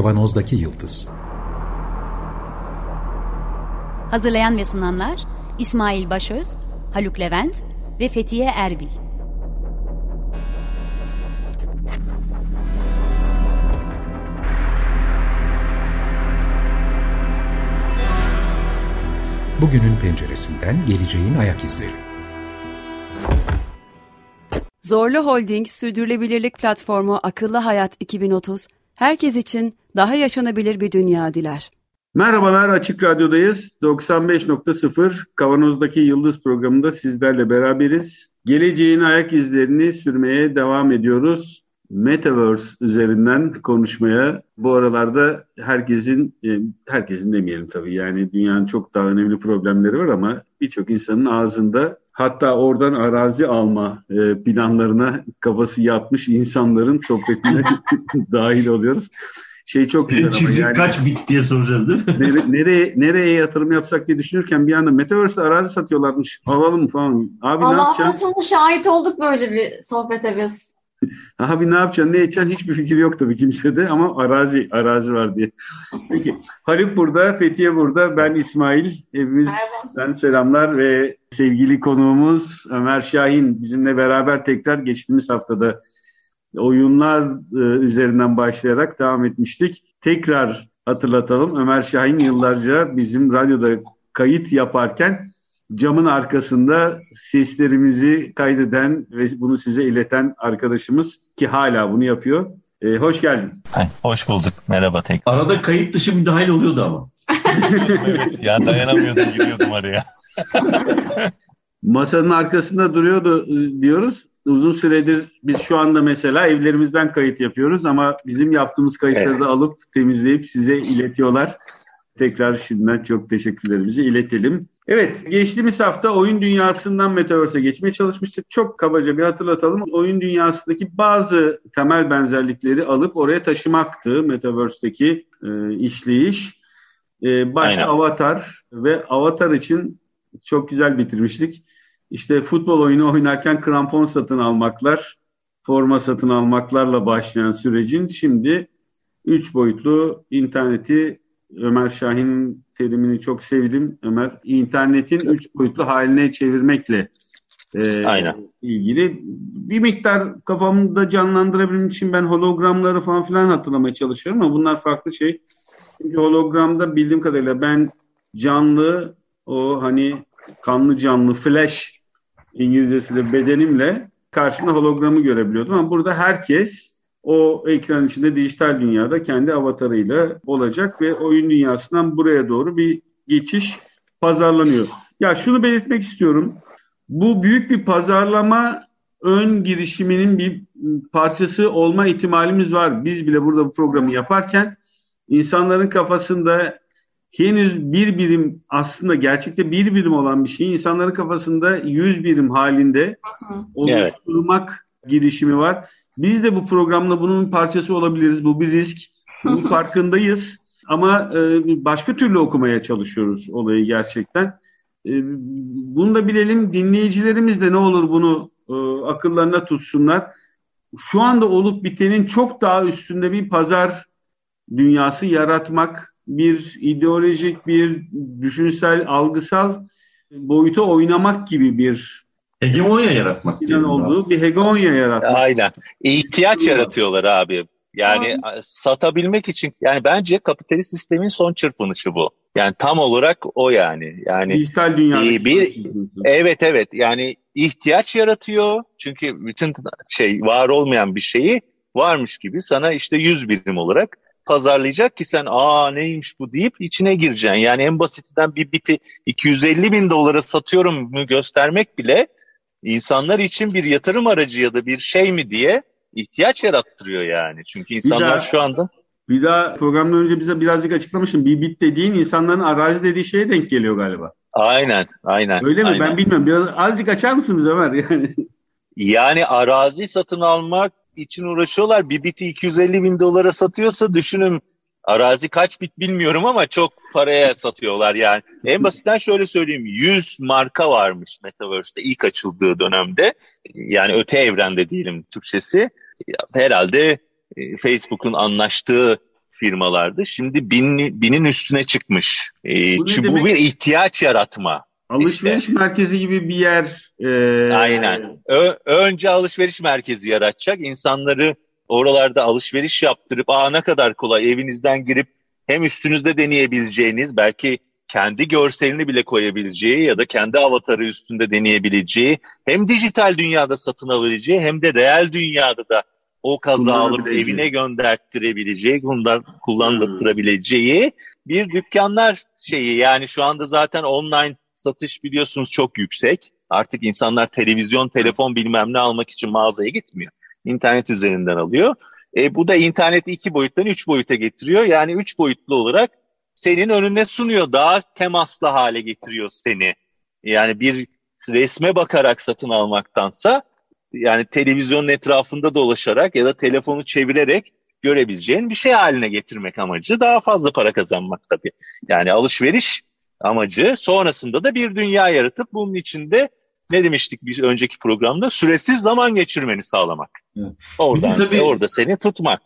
Kavanozdaki Yıldız Hazırlayan ve sunanlar İsmail Başöz, Haluk Levent ve Fethiye Erbil. Bugünün penceresinden geleceğin ayak izleri. Zorlu Holding Sürdürülebilirlik Platformu Akıllı Hayat 2030, herkes için daha yaşanabilir bir dünya diler. Merhabalar Açık Radyo'dayız. 95.0 Kavanoz'daki Yıldız programında sizlerle beraberiz. Geleceğin ayak izlerini sürmeye devam ediyoruz. Metaverse üzerinden konuşmaya. Bu aralarda herkesin, e, herkesin demeyelim tabii yani dünyanın çok daha önemli problemleri var ama birçok insanın ağzında hatta oradan arazi alma e, planlarına kafası yatmış insanların sohbetine dahil oluyoruz şey çok Senin güzel ama yani. kaç bit diye soracağız değil mi? Nere, nereye, nereye yatırım yapsak diye düşünürken bir anda Metaverse'de arazi satıyorlarmış. Alalım falan. Abi Allah ne hafta yapacaksın? sonu şahit olduk böyle bir sohbete biz. Abi ne yapacaksın, ne edeceksin hiçbir fikir yok tabii kimsede ama arazi, arazi var diye. Peki Haluk burada, Fethiye burada, ben İsmail. Hepimizden selamlar ve sevgili konuğumuz Ömer Şahin bizimle beraber tekrar geçtiğimiz haftada oyunlar e, üzerinden başlayarak devam etmiştik. Tekrar hatırlatalım. Ömer Şahin yıllarca bizim radyoda kayıt yaparken camın arkasında seslerimizi kaydeden ve bunu size ileten arkadaşımız ki hala bunu yapıyor. E, hoş geldin. Hoş bulduk. Merhaba tekrar. Arada kayıt dışı müdahil oluyordu ama. evet, ya dayanamıyordum giriyordum araya. Masanın arkasında duruyordu e, diyoruz. Uzun süredir biz şu anda mesela evlerimizden kayıt yapıyoruz ama bizim yaptığımız kayıtları Evet. da alıp temizleyip size iletiyorlar. Tekrar şimdiden çok teşekkürlerimizi iletelim. Evet, geçtiğimiz hafta oyun dünyasından Metaverse'e geçmeye çalışmıştık. Çok kabaca bir hatırlatalım. Oyun dünyasındaki bazı temel benzerlikleri alıp oraya taşımaktı Metaverse'deki e, işleyiş. E, başta Aynen. Avatar ve Avatar için çok güzel bitirmiştik. İşte futbol oyunu oynarken krampon satın almaklar, forma satın almaklarla başlayan sürecin şimdi üç boyutlu interneti Ömer Şahin'in terimini çok sevdim. Ömer internetin üç boyutlu haline çevirmekle e, Aynen. ilgili bir miktar kafamda canlandırabilmek için ben hologramları falan filan hatırlamaya çalışıyorum ama bunlar farklı şey. Çünkü hologramda bildiğim kadarıyla ben canlı o hani kanlı canlı flash İngilizcesi de bedenimle karşımda hologramı görebiliyordum ama burada herkes o ekran içinde dijital dünyada kendi avatarıyla olacak ve oyun dünyasından buraya doğru bir geçiş pazarlanıyor. Ya şunu belirtmek istiyorum. Bu büyük bir pazarlama ön girişiminin bir parçası olma ihtimalimiz var. Biz bile burada bu programı yaparken insanların kafasında henüz bir birim aslında gerçekte bir birim olan bir şey insanların kafasında yüz birim halinde oluşturmak girişimi var. Biz de bu programla bunun parçası olabiliriz. Bu bir risk. Bunun farkındayız. Ama e, başka türlü okumaya çalışıyoruz olayı gerçekten. E, bunu da bilelim. Dinleyicilerimiz de ne olur bunu e, akıllarına tutsunlar. Şu anda olup bitenin çok daha üstünde bir pazar dünyası yaratmak, bir ideolojik, bir düşünsel, algısal boyuta oynamak gibi bir Hegemonya yaratmak. diyelim olduğu bir hegemonya yaratmak. Aynen. İhtiyaç yaratıyorlar abi. Yani satabilmek için yani bence kapitalist sistemin son çırpınışı bu. Yani tam olarak o yani. Yani Dijital dünyada. İyi bir- evet evet yani ihtiyaç yaratıyor. Çünkü bütün şey var olmayan bir şeyi varmış gibi sana işte 100 birim olarak pazarlayacak ki sen aa neymiş bu deyip içine gireceksin. Yani en basitinden bir biti 250 bin dolara satıyorum mu göstermek bile insanlar için bir yatırım aracı ya da bir şey mi diye ihtiyaç yarattırıyor yani. Çünkü insanlar daha- şu anda Bir daha programdan önce bize birazcık açıklamışım. Bir bit dediğin insanların arazi dediği şeye denk geliyor galiba. aynen aynen. Öyle mi? aynen. Ben bilmiyorum. Biraz azıcık açar mısınız Ömer? Yani Yani arazi satın almak için uğraşıyorlar. Bir biti 250 bin dolara satıyorsa düşünün arazi kaç bit bilmiyorum ama çok paraya satıyorlar yani. En basitten şöyle söyleyeyim 100 marka varmış Metaverse'de ilk açıldığı dönemde. Yani öte evrende diyelim Türkçesi. Herhalde e, Facebook'un anlaştığı firmalardı. Şimdi bin, binin üstüne çıkmış. E, Bu çünkü bu bir ihtiyaç yaratma. Alışveriş merkezi gibi bir yer. e, Aynen. Ö- önce alışveriş merkezi yaratacak. İnsanları oralarda alışveriş yaptırıp aa ne kadar kolay evinizden girip hem üstünüzde deneyebileceğiniz belki kendi görselini bile koyabileceği ya da kendi avatarı üstünde deneyebileceği hem dijital dünyada satın alabileceği hem de reel dünyada da o kaza alıp evine gönderttirebileceği, bundan kullandırtırabileceği bir dükkanlar şeyi. Yani şu anda zaten online satış biliyorsunuz çok yüksek. Artık insanlar televizyon, telefon bilmem ne almak için mağazaya gitmiyor. İnternet üzerinden alıyor. E, bu da interneti iki boyuttan üç boyuta getiriyor. Yani üç boyutlu olarak senin önüne sunuyor. Daha temaslı hale getiriyor seni. Yani bir resme bakarak satın almaktansa yani televizyonun etrafında dolaşarak ya da telefonu çevirerek görebileceğin bir şey haline getirmek amacı. Daha fazla para kazanmak tabii. Yani alışveriş amacı sonrasında da bir dünya yaratıp bunun içinde ne demiştik bir önceki programda süresiz zaman geçirmeni sağlamak. Evet. Oradan tabii- orada seni tutmak.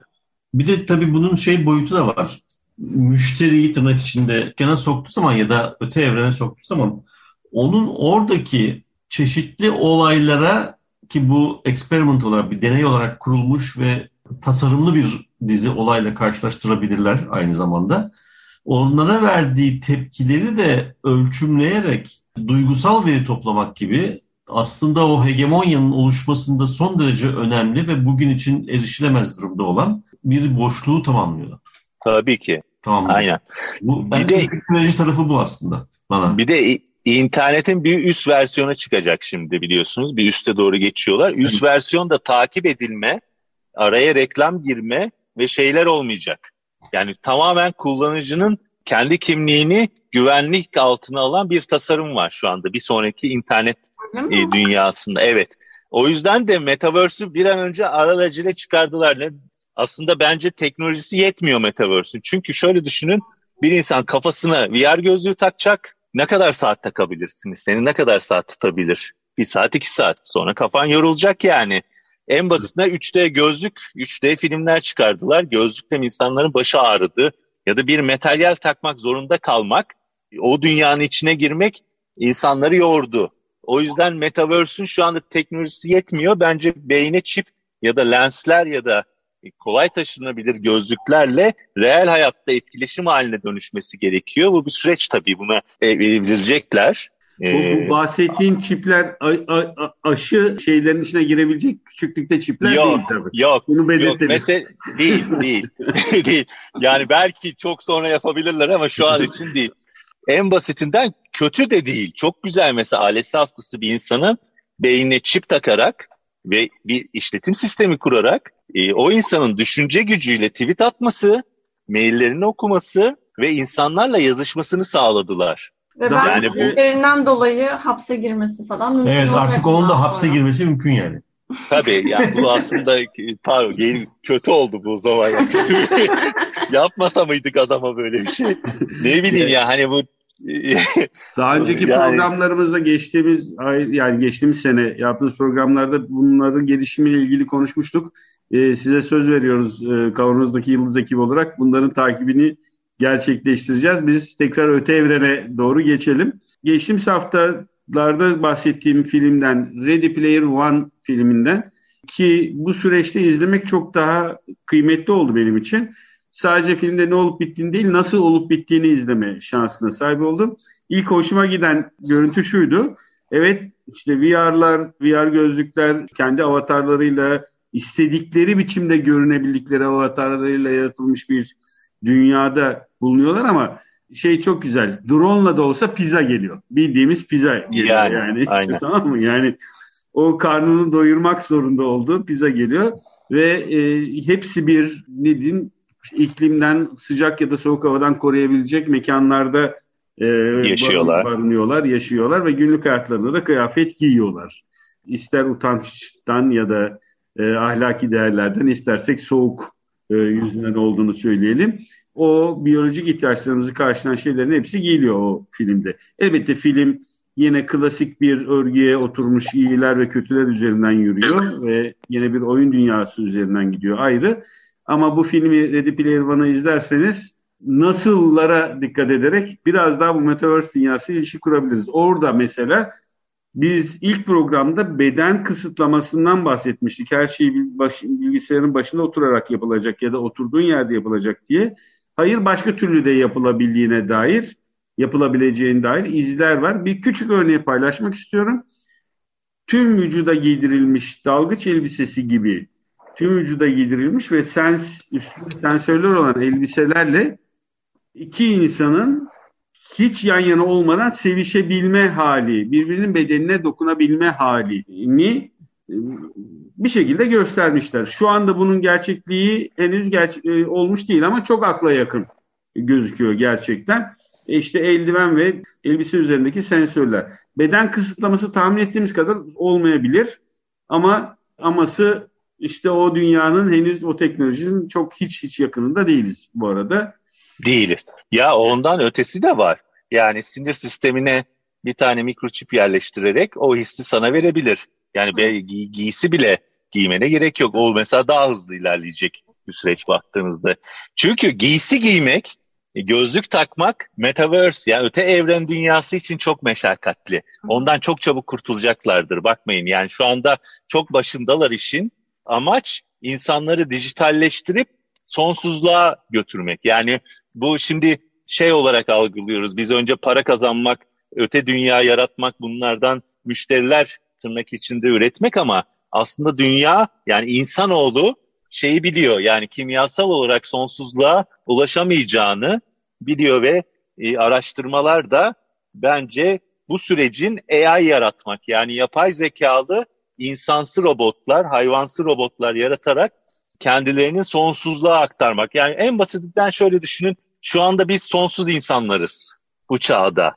Bir de tabii bunun şey boyutu da var. Müşteriyi tırnak içinde dükkana soktuğu zaman ya da öte evrene soktuğu zaman onun oradaki çeşitli olaylara ki bu experiment olarak bir deney olarak kurulmuş ve tasarımlı bir dizi olayla karşılaştırabilirler aynı zamanda. Onlara verdiği tepkileri de ölçümleyerek duygusal veri toplamak gibi aslında o hegemonyanın oluşmasında son derece önemli ve bugün için erişilemez durumda olan bir boşluğu tamamlıyorlar. Tabii ki. Tamam. Aynen. Bu Bir de- teknoloji tarafı bu aslında bana. Bir de internetin bir üst versiyonu çıkacak şimdi biliyorsunuz. Bir üste doğru geçiyorlar. Üst versiyon da takip edilme, araya reklam girme ve şeyler olmayacak. Yani tamamen kullanıcının kendi kimliğini güvenlik altına alan bir tasarım var şu anda. Bir sonraki internet e, dünyasında. Evet. O yüzden de Metaverse'ü bir an önce aracıyla çıkardılar. Ne? Aslında bence teknolojisi yetmiyor Metaverse'ün. Çünkü şöyle düşünün. Bir insan kafasına VR gözlüğü takacak. Ne kadar saat takabilirsiniz? Seni ne kadar saat tutabilir? Bir saat, iki saat. Sonra kafan yorulacak yani. En basitinde 3D gözlük, 3D filmler çıkardılar. Gözlükle insanların başı ağrıdı. Ya da bir materyal takmak zorunda kalmak, o dünyanın içine girmek insanları yordu. O yüzden Metaverse'ün şu anda teknolojisi yetmiyor. Bence beyne çip ya da lensler ya da kolay taşınabilir gözlüklerle reel hayatta etkileşim haline dönüşmesi gerekiyor. Bu bir süreç tabii buna e, evrilecekler. Bu, Ee, bu bahsettiğin çipler a- a- a- aşı şeylerin içine girebilecek küçüklükte çipler Yok, değil tabii. yok, Bunu yok. belirtelim. Mesele değil, değil, değil. Yani belki çok sonra yapabilirler ama şu an için değil. En basitinden kötü de değil. Çok güzel mesela ALS hastası bir insanın beynine çip takarak ve bir işletim sistemi kurarak e, o insanın düşünce gücüyle tweet atması, maillerini okuması ve insanlarla yazışmasını sağladılar. Ve Daha- belki Yani bu- dolayı hapse girmesi falan mümkün Evet artık onun da hapse sonra. girmesi mümkün yani. Tabii yani bu aslında pardon geri- kötü oldu bu zaman. Yani kötü bir- yapmasa mıydık adama böyle bir şey? Ne bileyim ya hani bu Daha önceki Yani- programlarımızda geçtiğimiz ay yani geçtiğimiz sene yaptığımız programlarda bunların gelişimiyle ilgili konuşmuştuk. Ee, size söz veriyoruz e, Kavanoz'daki Yıldız ekibi olarak bunların takibini gerçekleştireceğiz. Biz tekrar öte evrene doğru geçelim. Geçtiğimiz haftalarda bahsettiğim filmden Ready Player One filminden ki bu süreçte izlemek çok daha kıymetli oldu benim için. Sadece filmde ne olup bittiğini değil nasıl olup bittiğini izleme şansına sahip oldum. İlk hoşuma giden görüntü şuydu. Evet işte VR'lar, VR gözlükler kendi avatarlarıyla istedikleri biçimde görünebildikleri avatarlarıyla yaratılmış bir dünyada bulunuyorlar ama şey çok güzel. Drone'la da olsa pizza geliyor. Bildiğimiz pizza geliyor Yani, yani. Aynen. tamam mı? Yani o karnını doyurmak zorunda olduğu pizza geliyor ve e, hepsi bir ne diyeyim iklimden sıcak ya da soğuk havadan koruyabilecek mekanlarda e, Yaşıyorlar. barınıyorlar, yaşıyorlar ve günlük hayatlarında da kıyafet giyiyorlar. İster utançtan ya da e, ahlaki değerlerden istersek soğuk e, yüzünden olduğunu söyleyelim. O biyolojik ihtiyaçlarımızı karşılayan şeylerin hepsi giyiliyor o filmde. Elbette film yine klasik bir örgüye oturmuş iyiler ve kötüler üzerinden yürüyor ve yine bir oyun dünyası üzerinden gidiyor ayrı. Ama bu filmi Ready Player One'ı izlerseniz nasıllara dikkat ederek biraz daha bu Metaverse dünyası ilişki kurabiliriz. Orada mesela biz ilk programda beden kısıtlamasından bahsetmiştik. Her şey baş, bilgisayarın başında oturarak yapılacak ya da oturduğun yerde yapılacak diye. Hayır başka türlü de yapılabildiğine dair, yapılabileceğine dair izler var. Bir küçük örneği paylaşmak istiyorum. Tüm vücuda giydirilmiş dalgıç elbisesi gibi tüm vücuda giydirilmiş ve sens, üstünde sensörler olan elbiselerle iki insanın hiç yan yana olmadan sevişebilme hali, birbirinin bedenine dokunabilme halini e, bir şekilde göstermişler. Şu anda bunun gerçekliği henüz gerçek, e, olmuş değil ama çok akla yakın gözüküyor gerçekten. E işte eldiven ve elbise üzerindeki sensörler. Beden kısıtlaması tahmin ettiğimiz kadar olmayabilir ama aması işte o dünyanın henüz o teknolojinin çok hiç hiç yakınında değiliz bu arada. Değiliz. Ya ondan ötesi de var. Yani sinir sistemine bir tane mikroçip yerleştirerek o hissi sana verebilir. Yani be, giy, giysi bile giymene gerek yok. O mesela daha hızlı ilerleyecek bir süreç baktığınızda. Çünkü giysi giymek, gözlük takmak metaverse yani öte evren dünyası için çok meşakkatli. Ondan çok çabuk kurtulacaklardır. Bakmayın yani şu anda çok başındalar işin. Amaç insanları dijitalleştirip sonsuzluğa götürmek. Yani bu şimdi şey olarak algılıyoruz. Biz önce para kazanmak, öte dünya yaratmak bunlardan müşteriler tırnak içinde üretmek ama aslında dünya yani insanoğlu şeyi biliyor. Yani kimyasal olarak sonsuzluğa ulaşamayacağını biliyor ve e, araştırmalar da bence bu sürecin AI yaratmak yani yapay zekalı insansı robotlar, hayvansı robotlar yaratarak kendilerini sonsuzluğa aktarmak. Yani en basitinden şöyle düşünün. Şu anda biz sonsuz insanlarız bu çağda.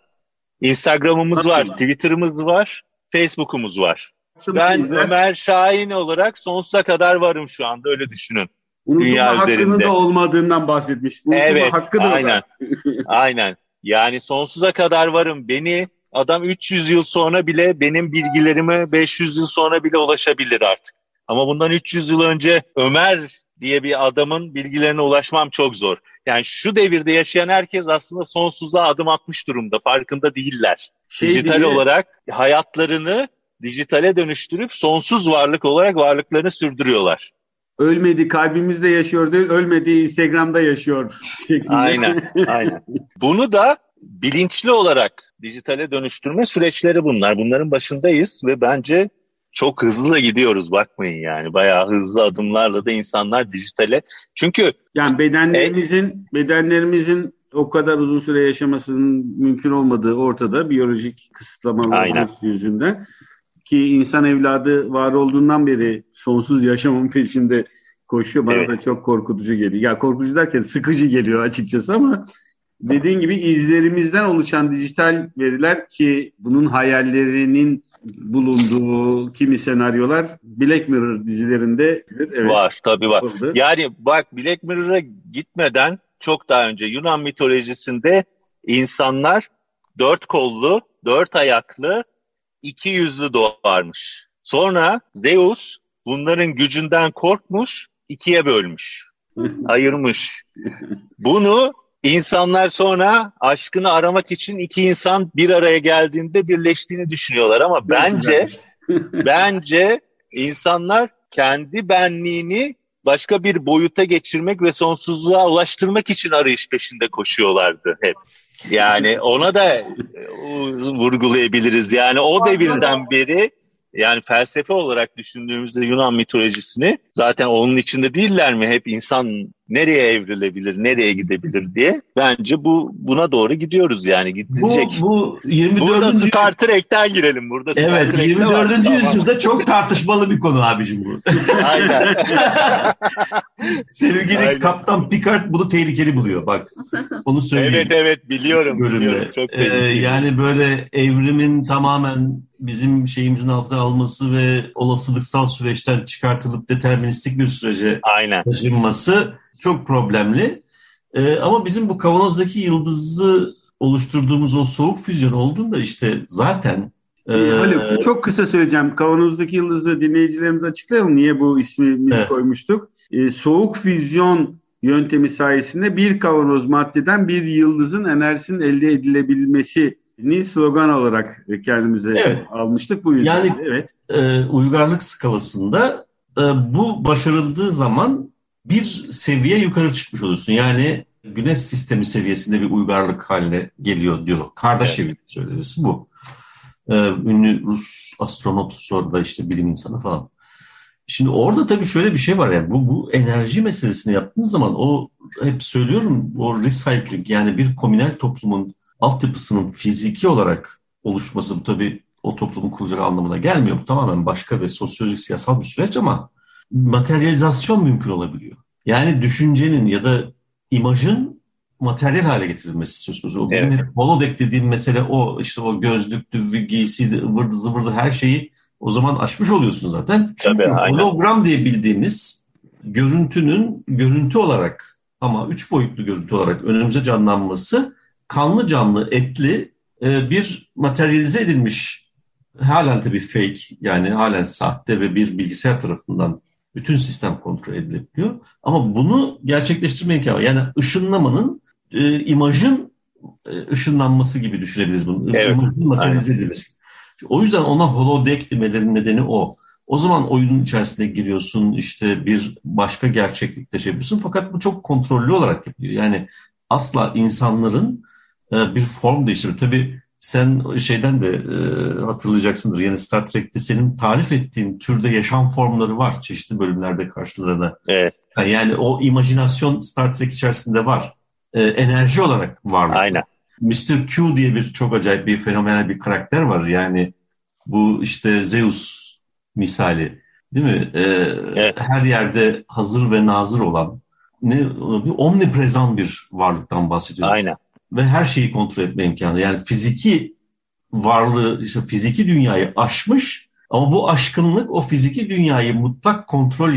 Instagram'ımız var, Twitter'ımız var, Facebook'umuz var. Ben izler. Ömer Şahin olarak sonsuza kadar varım şu anda öyle düşünün. Unutma Dünya hakkının üzerinde. da olmadığından bahsetmiş. Unutma evet, hakkı da aynen. aynen. Yani sonsuza kadar varım. Beni adam 300 yıl sonra bile benim bilgilerime 500 yıl sonra bile ulaşabilir artık. Ama bundan 300 yıl önce Ömer diye bir adamın bilgilerine ulaşmam çok zor. Yani şu devirde yaşayan herkes aslında sonsuzluğa adım atmış durumda. Farkında değiller. Şey Dijital diye... olarak hayatlarını dijitale dönüştürüp sonsuz varlık olarak varlıklarını sürdürüyorlar. Ölmedi kalbimizde yaşıyor değil, ölmedi Instagram'da yaşıyor. Şeklinde. Aynen, aynen. Bunu da bilinçli olarak dijitale dönüştürme süreçleri bunlar. Bunların başındayız ve bence çok hızlı da gidiyoruz bakmayın yani. Bayağı hızlı adımlarla da insanlar dijitale. Çünkü yani bedenlerimizin e, bedenlerimizin o kadar uzun süre yaşamasının mümkün olmadığı ortada biyolojik kısıtlamalar yüzünden ki insan evladı var olduğundan beri sonsuz yaşamın peşinde koşuyor. Bana evet. da çok korkutucu geliyor. Ya korkutucu derken sıkıcı geliyor açıkçası ama dediğin gibi izlerimizden oluşan dijital veriler ki bunun hayallerinin bulunduğu kimi senaryolar Black Mirror dizilerinde evet, var tabii var. Oldu. Yani bak Black Mirror'a gitmeden çok daha önce Yunan mitolojisinde insanlar dört kollu, dört ayaklı, iki yüzlü doğarmış. Sonra Zeus bunların gücünden korkmuş, ikiye bölmüş, ayırmış. Bunu İnsanlar sonra aşkını aramak için iki insan bir araya geldiğinde birleştiğini düşünüyorlar ama bence bence insanlar kendi benliğini başka bir boyuta geçirmek ve sonsuzluğa ulaştırmak için arayış peşinde koşuyorlardı hep. Yani ona da e, vurgulayabiliriz. Yani o devirden beri yani felsefe olarak düşündüğümüzde Yunan mitolojisini zaten onun içinde değiller mi? Hep insan nereye evrilebilir, nereye gidebilir diye. Bence bu buna doğru gidiyoruz yani gidilecek. Bu, bu 24. Burada Star Trek'ten girelim burada. Star evet Trek'te 24. Var. yüzyılda çok tartışmalı bir konu abicim bu. Aynen. Sevgili Aynen. Kaptan Picard bunu tehlikeli buluyor bak. Onu söyleyeyim. Evet evet biliyorum. Bölümde. biliyorum. Çok ee, yani böyle evrimin tamamen bizim şeyimizin altına alması ve olasılıksal süreçten çıkartılıp deterministik bir sürece Aynen. taşınması çok problemli. Ee, ama bizim bu kavanozdaki yıldızı oluşturduğumuz o soğuk füzyon olduğunda işte zaten ee, Haluk çok kısa söyleyeceğim. Kavanozdaki yıldızı dinleyicilerimize açıklayalım. Niye bu ismi evet. koymuştuk? e, soğuk füzyon yöntemi sayesinde bir kavanoz maddeden bir yıldızın enerjisinin elde edilebilmesini slogan olarak kendimize evet. almıştık. Bu yüzden yani, evet. E, uygarlık skalasında e, bu başarıldığı zaman bir seviye yukarı çıkmış olursun. Yani güneş sistemi seviyesinde bir uygarlık haline geliyor diyor. Kardashev evet. söylemesi bu. Ee, ünlü Rus astronot sonra da işte bilim insanı falan. Şimdi orada tabii şöyle bir şey var yani bu, bu enerji meselesini yaptığınız zaman o hep söylüyorum o recycling yani bir komünel toplumun altyapısının fiziki olarak oluşması bu tabii o toplumun kurulacak anlamına gelmiyor. Bu tamamen başka ve sosyolojik siyasal bir süreç ama materyalizasyon mümkün olabiliyor. Yani düşüncenin ya da imajın materyal hale getirilmesi söz konusu. Evet. Benim holodeck dediğim mesele o. işte o gözlüktü, giysiydi, ıvırdı zıvırdı her şeyi o zaman aşmış oluyorsun zaten. Çünkü Tabii, hologram diye bildiğimiz görüntünün görüntü olarak ama üç boyutlu görüntü olarak önümüze canlanması kanlı canlı etli e, bir materyalize edilmiş halen tabii fake yani halen sahte ve bir bilgisayar tarafından bütün sistem kontrol edilebiliyor. Ama bunu gerçekleştirme imkanı var. Yani ışınlamanın e, imajın e, ışınlanması gibi düşünebiliriz bunu. Evet. İmajın materialize edilmesi. O yüzden ona holodeck demelerinin nedeni o. O zaman oyunun içerisine giriyorsun işte bir başka gerçeklikte şey yapıyorsun fakat bu çok kontrollü olarak yapıyor. Yani asla insanların bir form değiştirme. Tabii sen şeyden de e, hatırlayacaksındır. Yani Star Trek'te senin tarif ettiğin türde yaşam formları var çeşitli bölümlerde karşılarına. Evet. Yani o imajinasyon Star Trek içerisinde var. E, enerji olarak var. Aynen. Mr. Q diye bir çok acayip bir fenomenal bir karakter var. Yani bu işte Zeus misali değil mi? E, evet. Her yerde hazır ve nazır olan ne bir omniprezan bir varlıktan bahsediyoruz. Aynen ve her şeyi kontrol etme imkanı. Yani fiziki varlığı, işte fiziki dünyayı aşmış ama bu aşkınlık o fiziki dünyayı mutlak kontrol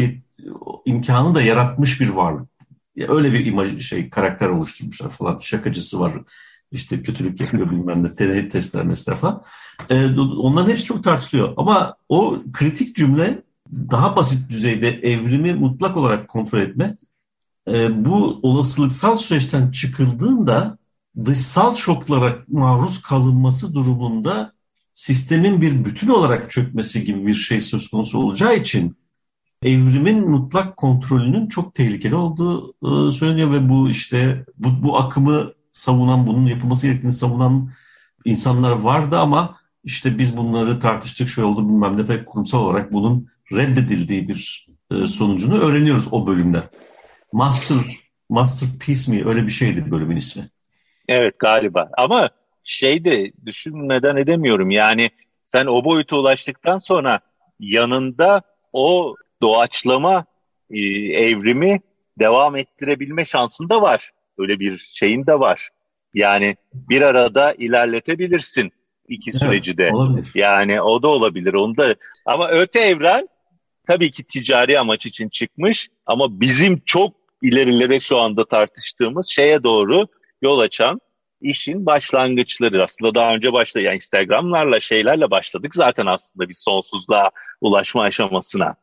imkanı da yaratmış bir varlık. Ya öyle bir imaj şey karakter oluşturmuşlar falan. Şakacısı var. İşte kötülük yapıyor bilmem ne. Deney testler mesela falan. Ee, onların hepsi çok tartışılıyor. Ama o kritik cümle daha basit düzeyde evrimi mutlak olarak kontrol etme. Ee, bu olasılıksal süreçten çıkıldığında dışsal şoklara maruz kalınması durumunda sistemin bir bütün olarak çökmesi gibi bir şey söz konusu olacağı için evrimin mutlak kontrolünün çok tehlikeli olduğu e, söyleniyor ve bu işte bu, bu akımı savunan, bunun yapılması gerektiğini savunan insanlar vardı ama işte biz bunları tartıştık, şöyle oldu bilmem ne ve kurumsal olarak bunun reddedildiği bir e, sonucunu öğreniyoruz o bölümden. Master, Masterpiece mi öyle bir şeydi bölümün ismi. Evet galiba ama şey de düşünmeden edemiyorum yani sen o boyuta ulaştıktan sonra yanında o doğaçlama e, evrimi devam ettirebilme şansın da var. Öyle bir şeyin de var. Yani bir arada ilerletebilirsin iki süreci de. Evet, yani o da olabilir. Onu da ama öte evren tabii ki ticari amaç için çıkmış ama bizim çok ilerilere şu anda tartıştığımız şeye doğru yol açan işin başlangıçları. Aslında daha önce başladı. Yani Instagram'larla şeylerle başladık zaten aslında bir sonsuzluğa ulaşma aşamasına.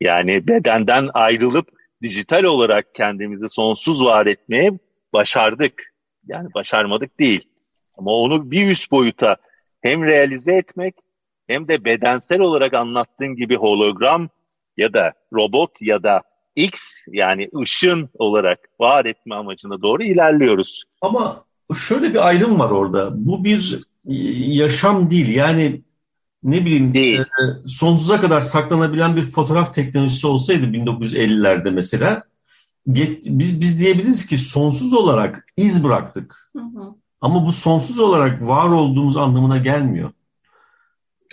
Yani bedenden ayrılıp dijital olarak kendimizi sonsuz var etmeye başardık. Yani başarmadık değil. Ama onu bir üst boyuta hem realize etmek hem de bedensel olarak anlattığın gibi hologram ya da robot ya da X yani ışın olarak var etme amacına doğru ilerliyoruz. Ama şöyle bir ayrım var orada. Bu bir yaşam değil. Yani ne bileyim değil. E, sonsuza kadar saklanabilen bir fotoğraf teknolojisi olsaydı 1950'lerde mesela biz, biz diyebiliriz ki sonsuz olarak iz bıraktık. Hı hı. Ama bu sonsuz olarak var olduğumuz anlamına gelmiyor.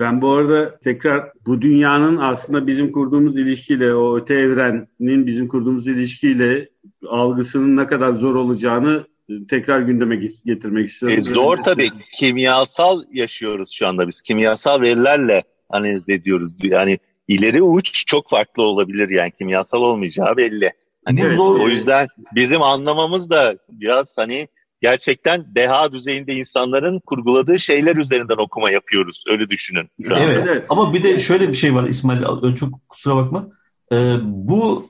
Ben bu arada tekrar bu dünyanın aslında bizim kurduğumuz ilişkiyle, o öte evrenin bizim kurduğumuz ilişkiyle algısının ne kadar zor olacağını tekrar gündeme getirmek istiyorum. E, zor tabii. Kimyasal yaşıyoruz şu anda biz. Kimyasal verilerle analiz ediyoruz. Yani ileri uç çok farklı olabilir yani kimyasal olmayacağı belli. Hani zor. O yüzden bizim anlamamız da biraz hani gerçekten deha düzeyinde insanların kurguladığı şeyler üzerinden okuma yapıyoruz. Öyle düşünün. Evet, evet. Ama bir de şöyle bir şey var İsmail çok kusura bakma. Ee, bu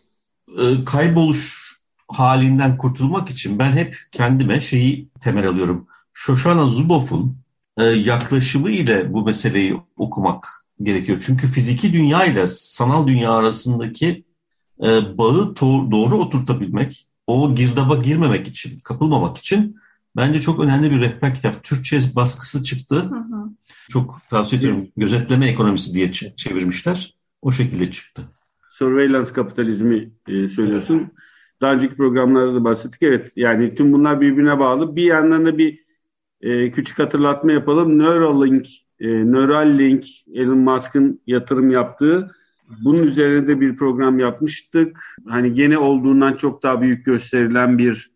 e, kayboluş halinden kurtulmak için ben hep kendime şeyi temel alıyorum. Shoshana Zuboff'un e, yaklaşımı ile bu meseleyi okumak gerekiyor. Çünkü fiziki dünya ile sanal dünya arasındaki e, bağı doğru oturtabilmek, o girdaba girmemek için, kapılmamak için bence çok önemli bir rehber kitap. Türkçe baskısı çıktı. Hı hı. Çok tavsiye ediyorum. Gözetleme ekonomisi diye çevirmişler. O şekilde çıktı. Surveillance kapitalizmi e, söylüyorsun. Daha önceki programlarda da bahsettik. Evet yani tüm bunlar birbirine bağlı. Bir yandan da bir e, küçük hatırlatma yapalım. Neuralink, e, Neuralink Elon Musk'ın yatırım yaptığı bunun üzerine de bir program yapmıştık. Hani gene olduğundan çok daha büyük gösterilen bir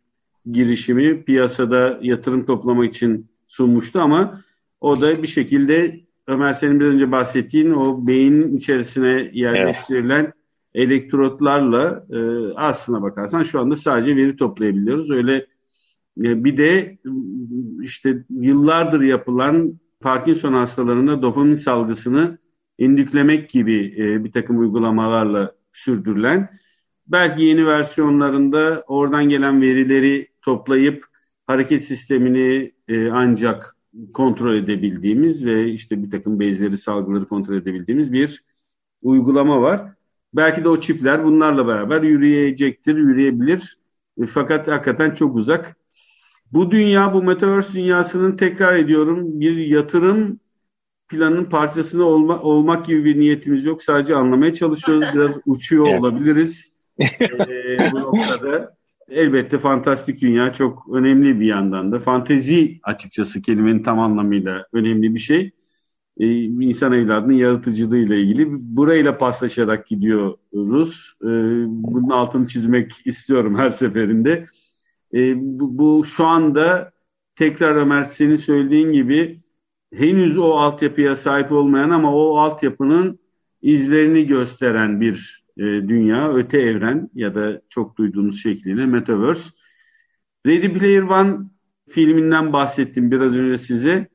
girişimi piyasada yatırım toplamak için sunmuştu ama o da bir şekilde Ömer senin bir önce bahsettiğin o beynin içerisine yerleştirilen evet. elektrotlarla e, aslına bakarsan şu anda sadece veri toplayabiliyoruz. Öyle e, bir de işte yıllardır yapılan Parkinson hastalarında dopamin salgısını indüklemek gibi e, bir takım uygulamalarla sürdürülen belki yeni versiyonlarında oradan gelen verileri toplayıp hareket sistemini e, ancak kontrol edebildiğimiz ve işte bir takım bezleri, salgıları kontrol edebildiğimiz bir uygulama var. Belki de o çipler bunlarla beraber yürüyecektir, yürüyebilir. E, fakat hakikaten çok uzak. Bu dünya, bu Metaverse dünyasının tekrar ediyorum bir yatırım planın parçasını olma, olmak gibi bir niyetimiz yok. Sadece anlamaya çalışıyoruz. Biraz uçuyor olabiliriz. Ee, bu noktada elbette fantastik dünya çok önemli bir yandan da. Fantezi açıkçası kelimenin tam anlamıyla önemli bir şey. Ee, insan evladının yaratıcılığıyla ilgili. Burayla paslaşarak gidiyoruz. Ee, bunun altını çizmek istiyorum her seferinde. Ee, bu, bu şu anda tekrar Ömer senin söylediğin gibi henüz o altyapıya sahip olmayan ama o altyapının izlerini gösteren bir e, dünya, öte evren ya da çok duyduğunuz şekliyle Metaverse. Ready Player One filminden bahsettim biraz önce size.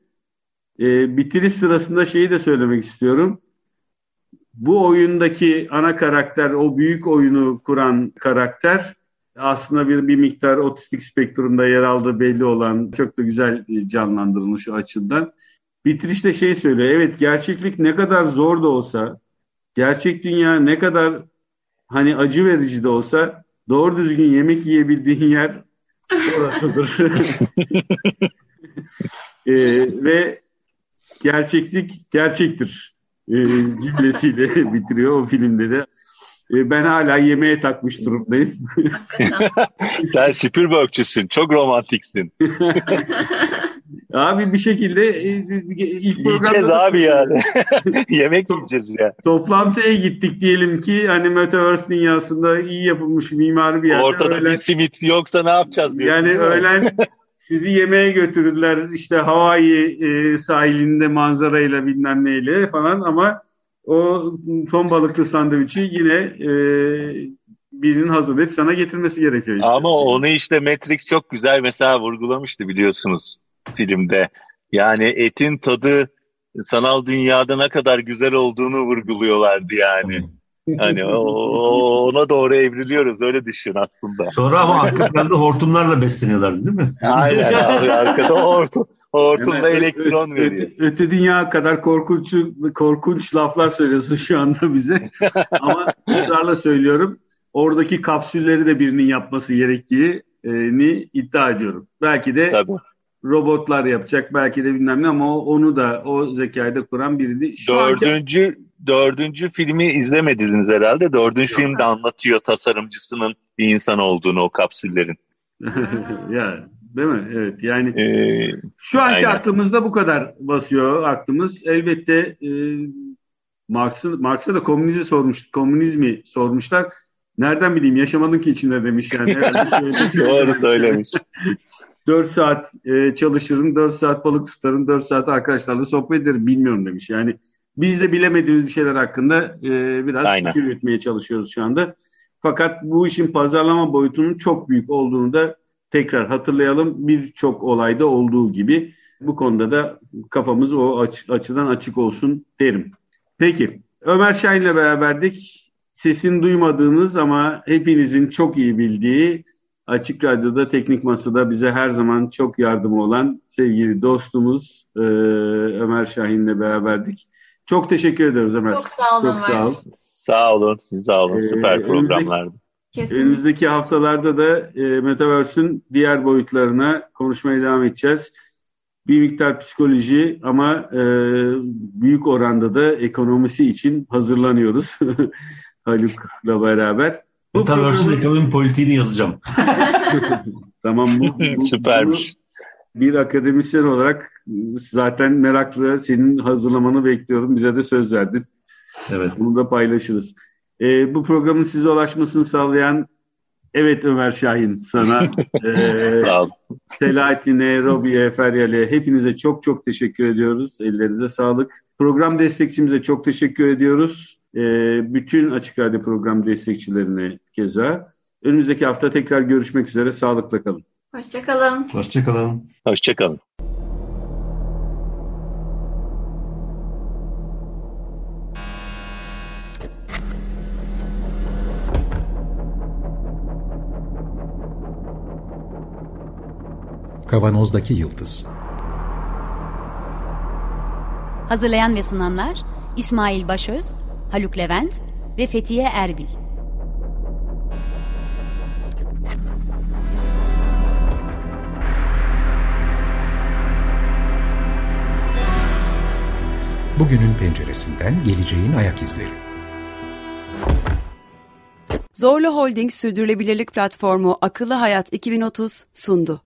E, bitiriş sırasında şeyi de söylemek istiyorum. Bu oyundaki ana karakter, o büyük oyunu kuran karakter aslında bir, bir miktar otistik spektrumda yer aldığı belli olan çok da güzel canlandırılmış o açıdan. Bitirişte şey söylüyor. Evet gerçeklik ne kadar zor da olsa, gerçek dünya ne kadar hani acı verici de olsa doğru düzgün yemek yiyebildiğin yer orasıdır. e, ve gerçeklik gerçektir e, cümlesiyle bitiriyor o filmde de. E, ben hala yemeğe takmış durumdayım. Sen Spielberg'çüsün. Çok romantiksin. Abi bir şekilde e, ilk Yiyeceğiz abi yani. Yemek yiyeceğiz ya. Toplantıya gittik diyelim ki hani Metaverse dünyasında iyi yapılmış mimari bir yerde. Ortada öğlen, bir simit yoksa ne yapacağız diyorsun. Yani öğlen sizi yemeğe götürdüler işte Hawaii e, sahilinde manzarayla bilmem neyle falan ama o ton balıklı sandviçi yine e, birinin hazırlayıp sana getirmesi gerekiyor işte. Ama onu işte Matrix çok güzel mesela vurgulamıştı biliyorsunuz filmde. Yani etin tadı sanal dünyada ne kadar güzel olduğunu vurguluyorlardı yani. Hani ona doğru evriliyoruz öyle düşün aslında. Sonra ama arka planda hortumlarla besleniyorlar değil mi? Aynen abi arkada hortum, hortumda yani, elektron öte, veriyor. Öte, öte dünya kadar korkunç korkunç laflar söylüyorsun şu anda bize. ama ısrarla söylüyorum. Oradaki kapsülleri de birinin yapması gerektiğini iddia ediyorum. Belki de Tabii robotlar yapacak belki de bilmem ne ama onu da o zekayı da kuran biriydi. Şu dördüncü anki... dördüncü filmi izlemediniz herhalde. Dördüncü Yok. filmde anlatıyor tasarımcısının bir insan olduğunu o kapsüllerin. ya değil mi? Evet yani ee, şu anki aynen. aklımızda bu kadar basıyor aklımız. Elbette e, Marx'a Marx'a da komünizmi sormuş, komünizmi sormuşlar. Nereden bileyim yaşamadın ki içinde demiş yani. Doğru söylemiş. 4 saat e, çalışırım, 4 saat balık tutarım, 4 saat arkadaşlarla sohbet ederim bilmiyorum demiş. Yani biz de bilemediğimiz bir şeyler hakkında e, biraz Aynen. fikir üretmeye çalışıyoruz şu anda. Fakat bu işin pazarlama boyutunun çok büyük olduğunu da tekrar hatırlayalım. Birçok olayda olduğu gibi bu konuda da kafamız o aç, açıdan açık olsun derim. Peki Ömer Şahin ile beraberdik. sesini duymadığınız ama hepinizin çok iyi bildiği Açık Radyo'da Teknik Masa'da bize her zaman çok yardımı olan sevgili dostumuz e, Ömer Şahin'le beraberdik. Çok teşekkür ediyoruz Ömer. Çok sağ olun Çok Ömer. sağ ol. Sağ olun, siz sağ olun. Ee, Süper önümüzdeki- programlardı. Kesin. Önümüzdeki haftalarda da e, Metaverse'ün diğer boyutlarına konuşmaya devam edeceğiz. Bir miktar psikoloji ama e, büyük oranda da ekonomisi için hazırlanıyoruz Haluk'la beraber. Bu Metaverse'ün programı- ekonomi politiğini yazacağım. tamam bu, bu- Süpermiş. bir akademisyen olarak zaten meraklı senin hazırlamanı bekliyorum. Bize de söz verdin. Evet. Bunu da paylaşırız. Ee, bu programın size ulaşmasını sağlayan evet Ömer Şahin sana ee, Sağ. Selahattin'e, Robi'ye, Feryal'e hepinize çok çok teşekkür ediyoruz. Ellerinize sağlık. Program destekçimize çok teşekkür ediyoruz. Ee, bütün Açık Radyo program destekçilerine keza. Önümüzdeki hafta tekrar görüşmek üzere. Sağlıkla kalın. Hoşçakalın. Hoşçakalın. Hoşçakalın. Kavanozdaki Yıldız Hazırlayan ve sunanlar İsmail Başöz, Haluk Levent ve Fethiye Erbil. Bugünün penceresinden geleceğin ayak izleri. Zorlu Holding Sürdürülebilirlik Platformu Akıllı Hayat 2030 sundu.